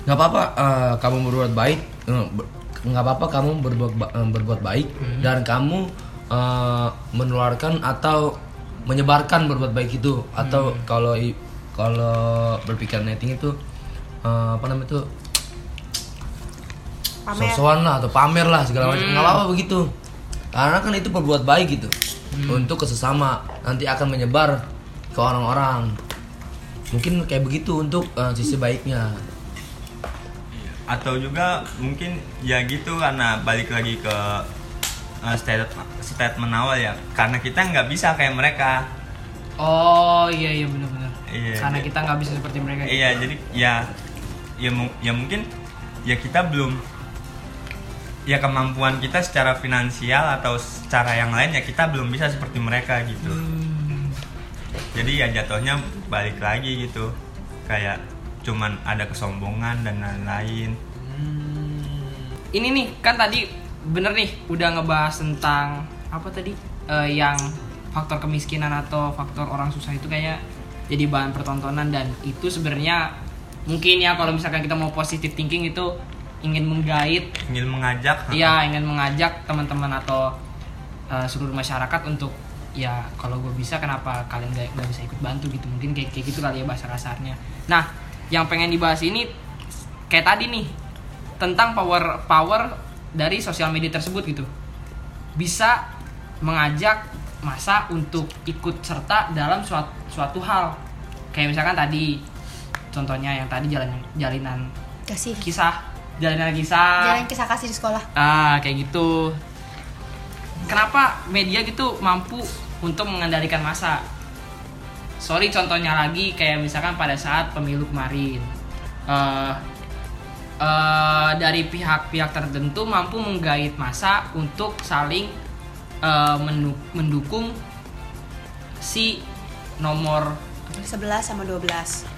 nggak apa-apa eh, kamu berbuat baik eh, nggak apa-apa kamu berbuat ba- eh, berbuat baik dan kamu eh, menularkan atau menyebarkan berbuat baik itu. Atau kalau i- kalau berpikir netting itu eh, apa namanya tuh pamer. Sosokan lah atau pamer lah segala macam. Nggak apa-apa begitu. Karena kan itu berbuat baik gitu. Untuk kesesama. Nanti akan menyebar ke orang-orang. Mungkin kayak begitu untuk eh, sisi baiknya. Atau juga mungkin ya gitu karena balik lagi ke uh, statement statement awal ya. Karena kita nggak bisa kayak mereka. Oh iya iya benar-benar. Iya, karena iya. kita nggak bisa seperti mereka. Iya jadi ya ya ya mungkin ya kita belum ya kemampuan kita secara finansial atau secara yang lain ya kita belum bisa seperti mereka gitu. Jadi ya jatuhnya balik lagi gitu. Kayak cuman ada kesombongan dan lain-lain. Ini nih kan tadi bener nih udah ngebahas tentang apa tadi? Eh, yang faktor kemiskinan atau faktor orang susah itu kayak jadi bahan pertontonan. Dan itu sebenarnya mungkin ya kalau misalkan kita mau positive thinking itu ingin menggait ingin mengajak Iya ingin mengajak teman-teman atau uh, seluruh masyarakat untuk ya kalau gue bisa kenapa kalian gak, gak bisa ikut bantu gitu? Mungkin kayak kayak gitu kali ya bahasa kasarnya. Nah yang pengen dibahas ini kayak tadi nih tentang power power dari sosial media tersebut gitu. Bisa mengajak masa untuk ikut serta dalam suatu, suatu hal. Kayak misalkan tadi contohnya yang tadi jalan jalinan kasih. kisah jalinan kisah. Jalan kisah kasih di sekolah. Ah, kayak gitu. Kenapa media gitu mampu untuk mengendalikan masa? sorry contohnya lagi kayak misalkan pada saat pemilu kemarin. Eh eh, dari pihak-pihak tertentu mampu menggait masa untuk saling mendu- mendukung si nomor 11 sama 12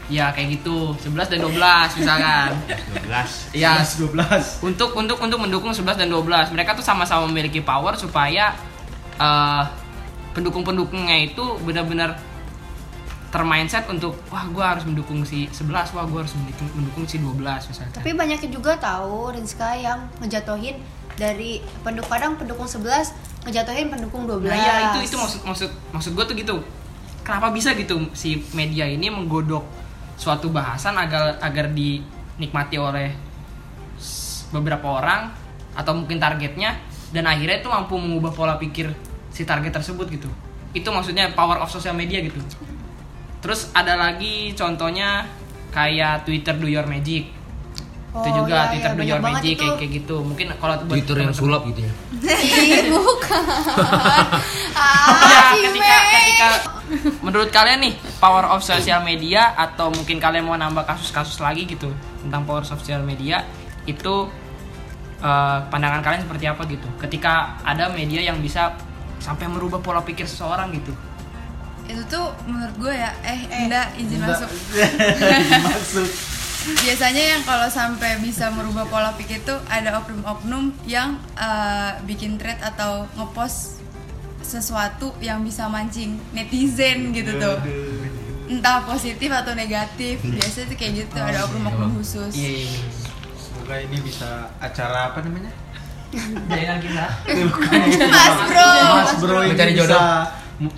ya kayak gitu. 11 dan 12 misalkan. 12 ya. 12 untuk untuk untuk mendukung 11 dan 12 mereka tuh sama-sama memiliki power supaya eh, pendukung-pendukungnya itu benar-benar termindset untuk wah gue harus mendukung si 11 wah gue harus mendukung, mendukung si 12 misalkan Tapi banyak juga tahu Rinska yang ngejatuhin dari pendukung kadang pendukung 11 ngejatuhin pendukung 12. Nah, ya itu itu maksud maksud maksud gue tuh gitu. Kenapa bisa gitu si media ini menggodok suatu bahasan agar agar dinikmati oleh beberapa orang atau mungkin targetnya dan akhirnya itu mampu mengubah pola pikir si target tersebut gitu. Itu maksudnya power of social media gitu. Terus ada lagi contohnya kayak Twitter do your magic. itu Oh, juga iya, Twitter iya, do your magic itu. kayak kayak gitu. Mungkin kalau buat Twitter yang sulap gitu ya. Bukan. ya ah, si ketika ketika menurut kalian nih power of social media atau mungkin kalian mau nambah kasus-kasus lagi gitu tentang power of social media itu eh, pandangan kalian seperti apa gitu ketika ada media yang bisa sampai merubah pola pikir seseorang gitu itu tuh menurut gue ya eh, enggak izin masuk. Masuk. Biasanya yang kalau sampai bisa merubah pola pikir tuh ada oknum-oknum yang eh, bikin thread atau ngepost sesuatu yang bisa mancing netizen gitu tuh. Entah positif atau negatif biasanya tuh kayak gitu ada oknum-oknum khusus. Iya iya semoga ini bisa acara apa namanya? Jaringan kita. Mas Bro. Mas Bro ini Mencari bisa jodoh.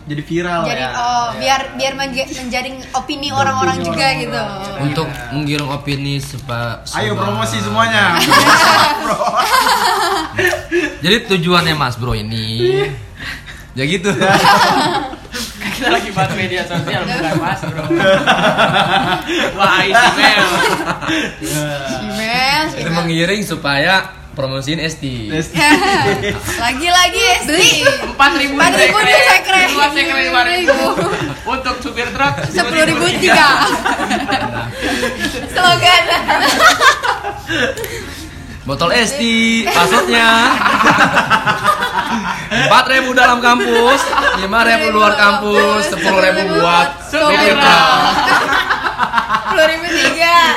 Jadi viral Jadi ya oh Ya. biar biar menja- menjaring opini orang-orang juga gitu. Iya. Untuk menggiring opini sepa, ayo promosi semuanya Jadi tujuannya Mas Bro ini ya gitu. kita lagi bahas media sosial bukan mas bro wah isi mail Email, Itu mengiring supaya promosiin ST. lagi-lagi beli empat ribu Empat ribu di sekre. dua sekre lima ribu. Untuk supir truk sepuluh ribu tiga. slogan. Botol ST, passwordnya empat ribu dalam kampus, lima ribu luar kampus, sepuluh ribu buat supir truk. Sepuluh ribu tiga.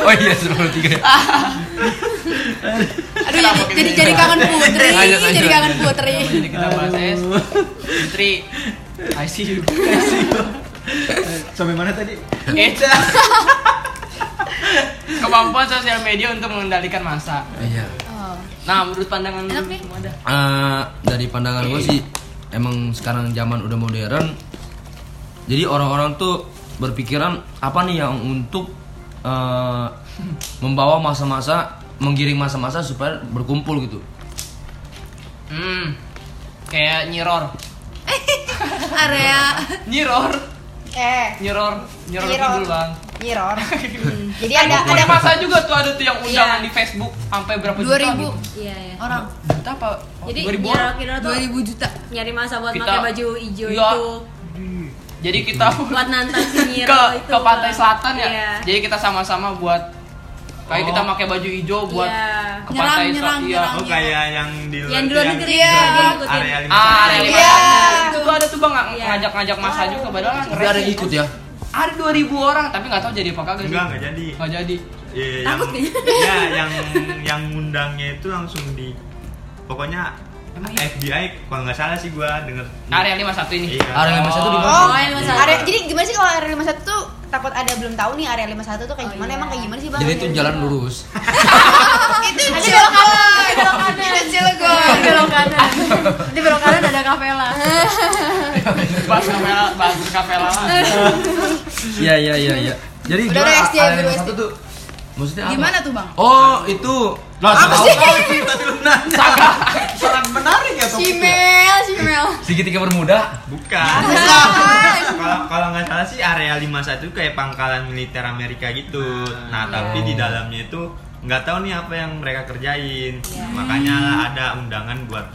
Oh iya sepuluh tiga. Aduh jadi jadi, jadi kangen putri, Lanjut, lanjut, jadi kangen lanjut. putri. jadi kita bahas es Putri I see you sampai mana tadi It's kemampuan sosial media untuk mengendalikan masa Iya. Oh. nah menurut pandangan lu Enak nih. semua ada Eh, dari pandangan gue sih emang sekarang zaman udah modern jadi orang-orang tuh berpikiran apa nih yang untuk eh, membawa masa-masa menggiring masa-masa supaya berkumpul gitu hmm kayak nyiror area nyiror Eh, nyiror nyiror Nyiror. dulu bang nyiror. Hmm. Jadi Kan ada ada masa juga tuh ada tuh yang undangan Iya. di Facebook sampai berapa dua juta ribu gitu. Iya, iya. orang juta apa Jadi 2000 kira orang kira tuh dua ribu juta nyari masa buat Kita- pakai baju hijau Iya. itu jadi kita buat nantang si ke itu ke pantai selatan ya Iya. jadi kita sama-sama buat kayak kita pakai baju hijau buat Iya. ke Nyerang, pantai nyerang, selatan iya nyerang. Oh kayak yang di yang di luar negeri Iya. ikutin. area lima ah lima Iya. itu tuh ada tuh bang ng- Iya. ngajak-ngajak masa juga padahal kan ada yang ikut ya ada 2000 orang tapi nggak tahu jadi apa kagak sih Enggak, enggak jadi. nggak jadi Iya, yang, ya yang yang ngundangnya itu langsung di pokoknya Emang iya? FBI kalau nggak salah sih gua denger area 51 ini Iya. Area 51 di mana? Oh, Oh, masalah. area, jadi gimana sih kalau area 51 tuh takut ada belum tahu nih area 51 tuh kayak Oh, gimana iya. emang kayak gimana sih bang? jadi itu jalan lurus itu belok kanan, belok kanan, Cilegon. belok kanan nanti belok kanan ada kapela bahas kapela bahas kapela lah iya iya iya iya jadi Udah, area udah, 51 ST. tuh maksudnya apa gimana tuh bang oh itu Lah, apa sih? Tadi lu nanya. Sangat menarik ya topiknya. Cimel, Cimel. segitiga bermuda bukan kalau kalau nggak salah sih area 51 itu kayak pangkalan militer Amerika gitu nah tapi di dalamnya itu nggak tahu nih apa yang mereka kerjain makanya lah ada undangan buat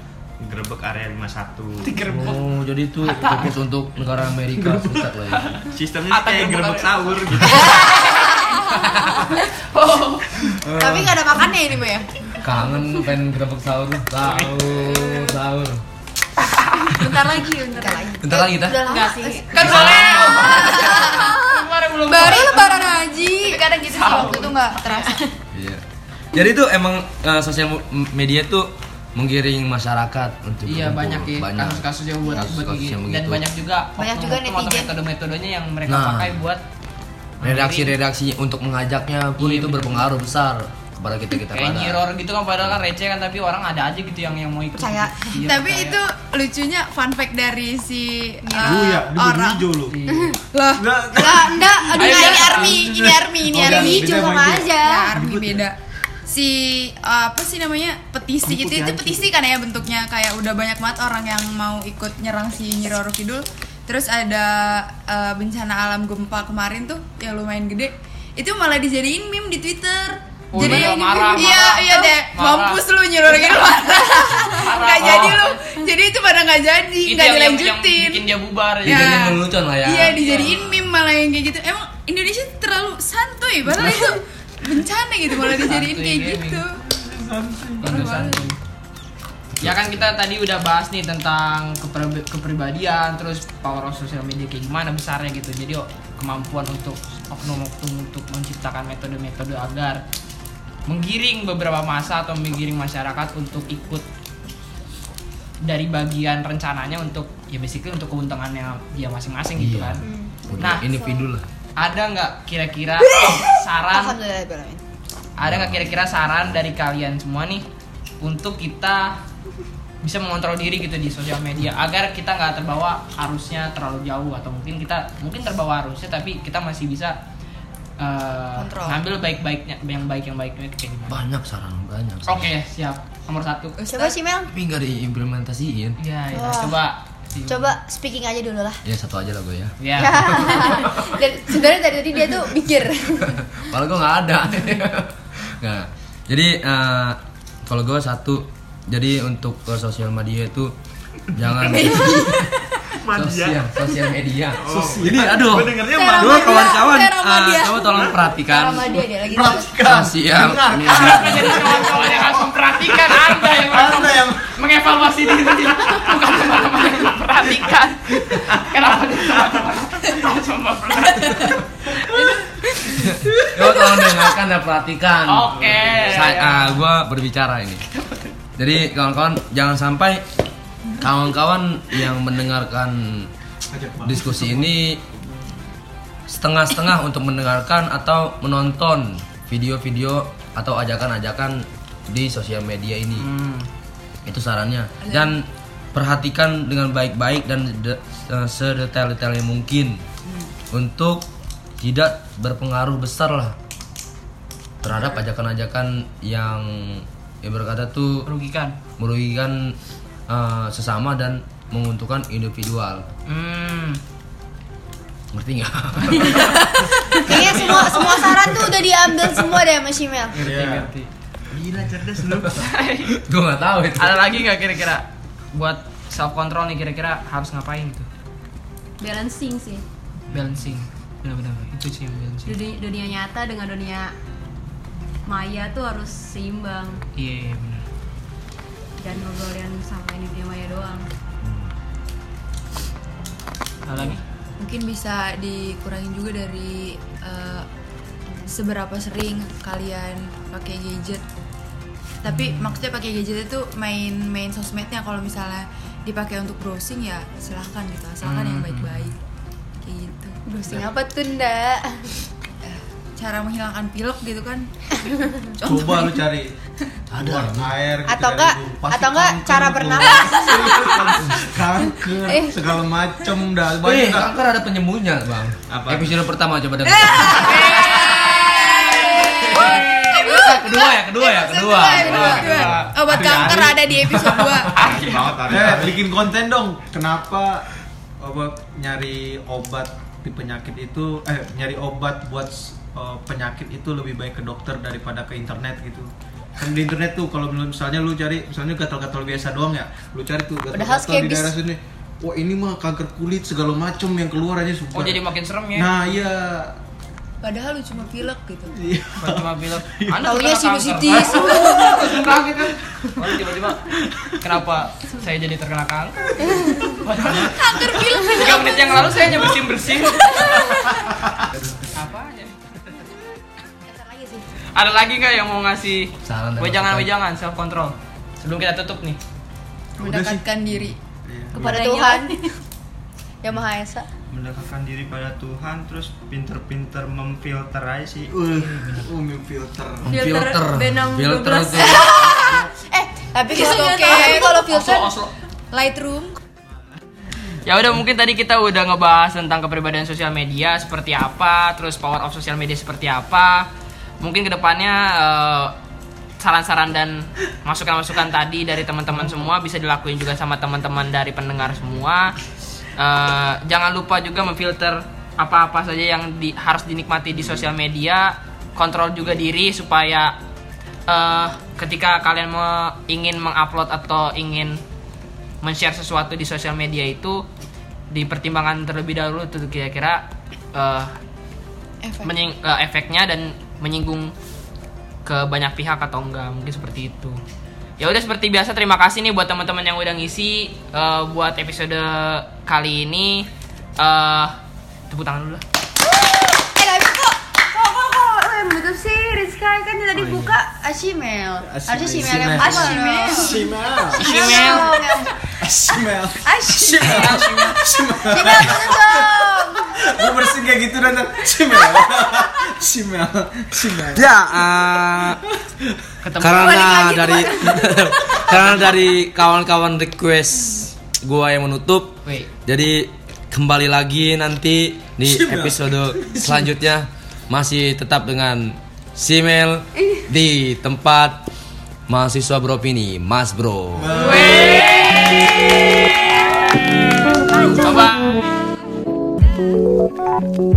Grebek area 51. Oh, jadi itu fokus untuk negara Amerika Serikat lah ya. Sistemnya kayak area. sahur gitu. Tapi nggak ada makannya ini mah ya. Kangen pengen gerebek sahur. Sahur, sahur. bentar lagi bentar lagi Bentar lagi kita. Enggak sih Kan soalnya Kemarin belum baru lebaran haji. Kadang gitu sih waktu itu nggak terasa. Iya. Jadi itu emang eh, sosial media tuh menggiring masyarakat untuk Iya banyak ya banyak kasus-kasus yang buat Kasus-kasus buat kayak yang gitu. dan banyak juga Banyak juga netizen. metode-metodenya yang mereka Nah. pakai buat redaksi-redaksi untuk mengajaknya pun Iya, itu bener. berpengaruh besar kepada kita kita kayak nyiror gitu kan padahal kan receh kan tapi orang ada aja gitu yang yang mau ikut Percaya. Iya, Tapi percaya. itu lucunya fun fact dari si uh, Lu ya, orang. hijau lu. Iya. Lah, Enggak, Enggak, enggak. Aduh, ini army, ini army, ini Oh, army hijau sama aja. ya army beda. Si uh, apa sih namanya petisi itu itu petisi kan ya bentuknya kayak udah banyak banget orang yang mau ikut nyerang si Nyi Roro Kidul. Terus ada uh, bencana alam gempa kemarin tuh yang lumayan gede. Itu malah dijadiin meme di Twitter. Oh, iya, marah, iya marah. iya deh Marah. mampus lu Roro Kidul marah. nggak jadi lu jadi itu pada nggak jadi nggak yang, yang, yang dilanjutin bikin dia bubar Ya. Dijadiin lelucon lah ya. Iya dijadiin meme malah yang kayak gitu. Emang Indonesia terlalu santuy padahal itu bencana gitu malah dijadiin Santuy kayak gitu. Untuk santuy. Ya kan kita tadi udah bahas nih tentang keper- kepribadian, terus power of social media kayak gimana besarnya gitu. Jadi oh, kemampuan untuk oknum-oknum untuk menciptakan metode-metode agar menggiring beberapa masa atau menggiring masyarakat untuk ikut dari bagian rencananya untuk ya basically untuk keuntungannya dia masing-masing gitu Iya. kan. Udah, Nah, individu lah. ada nggak kira-kira saran ada nggak kira-kira saran dari kalian semua nih untuk kita bisa mengontrol diri gitu di sosial media agar kita nggak terbawa arusnya terlalu jauh atau mungkin kita mungkin terbawa arusnya tapi kita masih bisa uh, Kontrol. ngambil baik-baiknya yang baik yang baiknya kayak gimana? Banyak saran, banyak. Oke siap nomor satu. Coba sih Mel. Tapi nggak diimplementasiin. Ya, ya Wah. coba. Coba speaking aja dulu lah. Ya satu aja lah gue ya. Ya. Dan sebenarnya dari tadi dia tuh mikir. Kalau gue nggak ada. Nggak. Jadi eh, kalau gue satu, jadi untuk ke sosial media itu jangan sosial sosial media. Ini aduh. Gue dengernya Cara Dua media, kawan-kawan, eh, media. kamu tolong perhatikan lagi. sosial media. Jadi kawan-kawan yang harus memperhatikan anda yang Anda yang mengevaluasi diri bukan teman-teman yang memperhatikan kenapa jadi teman-teman harus memperhatikan Coba tolong dengarkan dan perhatikan. Oke. Saya, ah, gua berbicara ini. Jadi kawan-kawan jangan sampai kawan-kawan yang mendengarkan diskusi ini setengah-setengah untuk mendengarkan atau menonton video-video atau ajakan-ajakan di sosial media ini. Hmm. Itu sarannya. Dan perhatikan dengan baik-baik dan de- eh, sedetail-detailnya mungkin untuk tidak berpengaruh besar lah terhadap ajakan-ajakan yang yang berkata tuh merugikan merugikan eh, sesama dan menguntungkan individual. hmm. Ngerti nggak? Kayaknya semua semua saran tuh udah diambil semua deh sama si Mel. ngerti Iya. ngerti gila cerdas lu. Gue nggak tahu itu. ada lagi nggak kira-kira buat self control nih kira-kira harus ngapain gitu balancing sih balancing benar-benar itu sih balancing dunia, dunia nyata dengan dunia maya tuh harus seimbang. Iya iya, benar. Dan ngobrolin sampai di dunia maya doang. Ada lagi? Mungkin bisa dikurangin juga dari eh, seberapa sering kalian pakai gadget. Tapi maksudnya pakai gadget itu main main sosmednya. Kalau misalnya dipakai untuk browsing ya silahkan gitu. Asalkan yang Hmm. baik-baik. Kayak gitu. Browsing apa tuh ndak? Cara menghilangkan pilek gitu kan Coba lu cari Ada. air gitu Atau dari enggak atau enggak kanker cara bernapas? kanker Eh. segala macem dah Eh, banyak dah. kanker ada penyembuhnya, Bang. Apa? Episode pertama coba dengar. Eh, kedua ya, kedua ya, kedua. Kedua, kedua. obat kanker ada di episode 2 Asik banget Ari. Eh, bikin konten dong. Kenapa obat nyari obat di penyakit itu eh nyari obat buat eh, penyakit itu lebih baik ke dokter daripada ke internet gitu. kan di internet tuh kalau misalnya lu cari misalnya gatal-gatal biasa doang ya lu cari tuh gatal-gatal di daerah sini wah ini mah kanker kulit segala macem yang keluar aja sumpah Oh jadi makin serem ya? nah iya Padahal lu cuma pilek gitu. Iya. Cuma bilang, Anda Taunya sinusitis. kanker." Kaget kan? Lalu tiba-tiba, kenapa saya jadi terkena kanker? kanker bilang. Tiga menit yang lalu saya hanya bersin-bersin. Apa aja? Ada lagi nggak yang mau ngasih Saran dan wejangan-wejangan self control sebelum kita tutup nih? mendekatkan diri Kepada Tuhan. Yang Maha Esa. mendekatkan diri pada Tuhan terus pinter-pinter memfilter aja sih uh umum filter Filter B6 filter 12. tuh Eh, tapi kalau tapi kalau filter Oslo. Lightroom Ya udah mungkin tadi kita udah ngebahas tentang kepribadian sosial media seperti apa, terus power of sosial media seperti apa. Mungkin ke depannya eh, saran-saran dan masukan-masukan tadi dari teman-teman semua bisa dilakuin juga sama teman-teman dari pendengar semua. Eh, jangan lupa juga memfilter apa-apa saja yang di- harus dinikmati di sosial media. Kontrol juga diri supaya eh, ketika kalian me- ingin mengupload atau ingin men-share sesuatu di sosial media itu dipertimbangkan terlebih dahulu tuh kira-kira eh, efek menying- eh, efeknya dan menyinggung ke banyak pihak atau enggak mungkin seperti itu ya udah seperti biasa terima kasih nih buat teman-teman yang udah ngisi eh, buat episode kali ini eh tepuk tangan dulu lah Eh, tapi kok kok kok kok lo yang butuh sih Rizka kan tadi buka Ashimel. Harusnya Shimel yang buka. Ashimel. Simel email Simel Ashimel. Shimel bener dong. Gue bersin kayak gitu dan Simel Simel Simel Ya, eh, ketemu karena dari karena dari kawan-kawan request gua yang menutup, Wait. jadi kembali lagi nanti di Simel. episode selanjutnya. Masih tetap dengan Simel di tempat mahasiswa bro ini, Mas Bro. bye bye Thank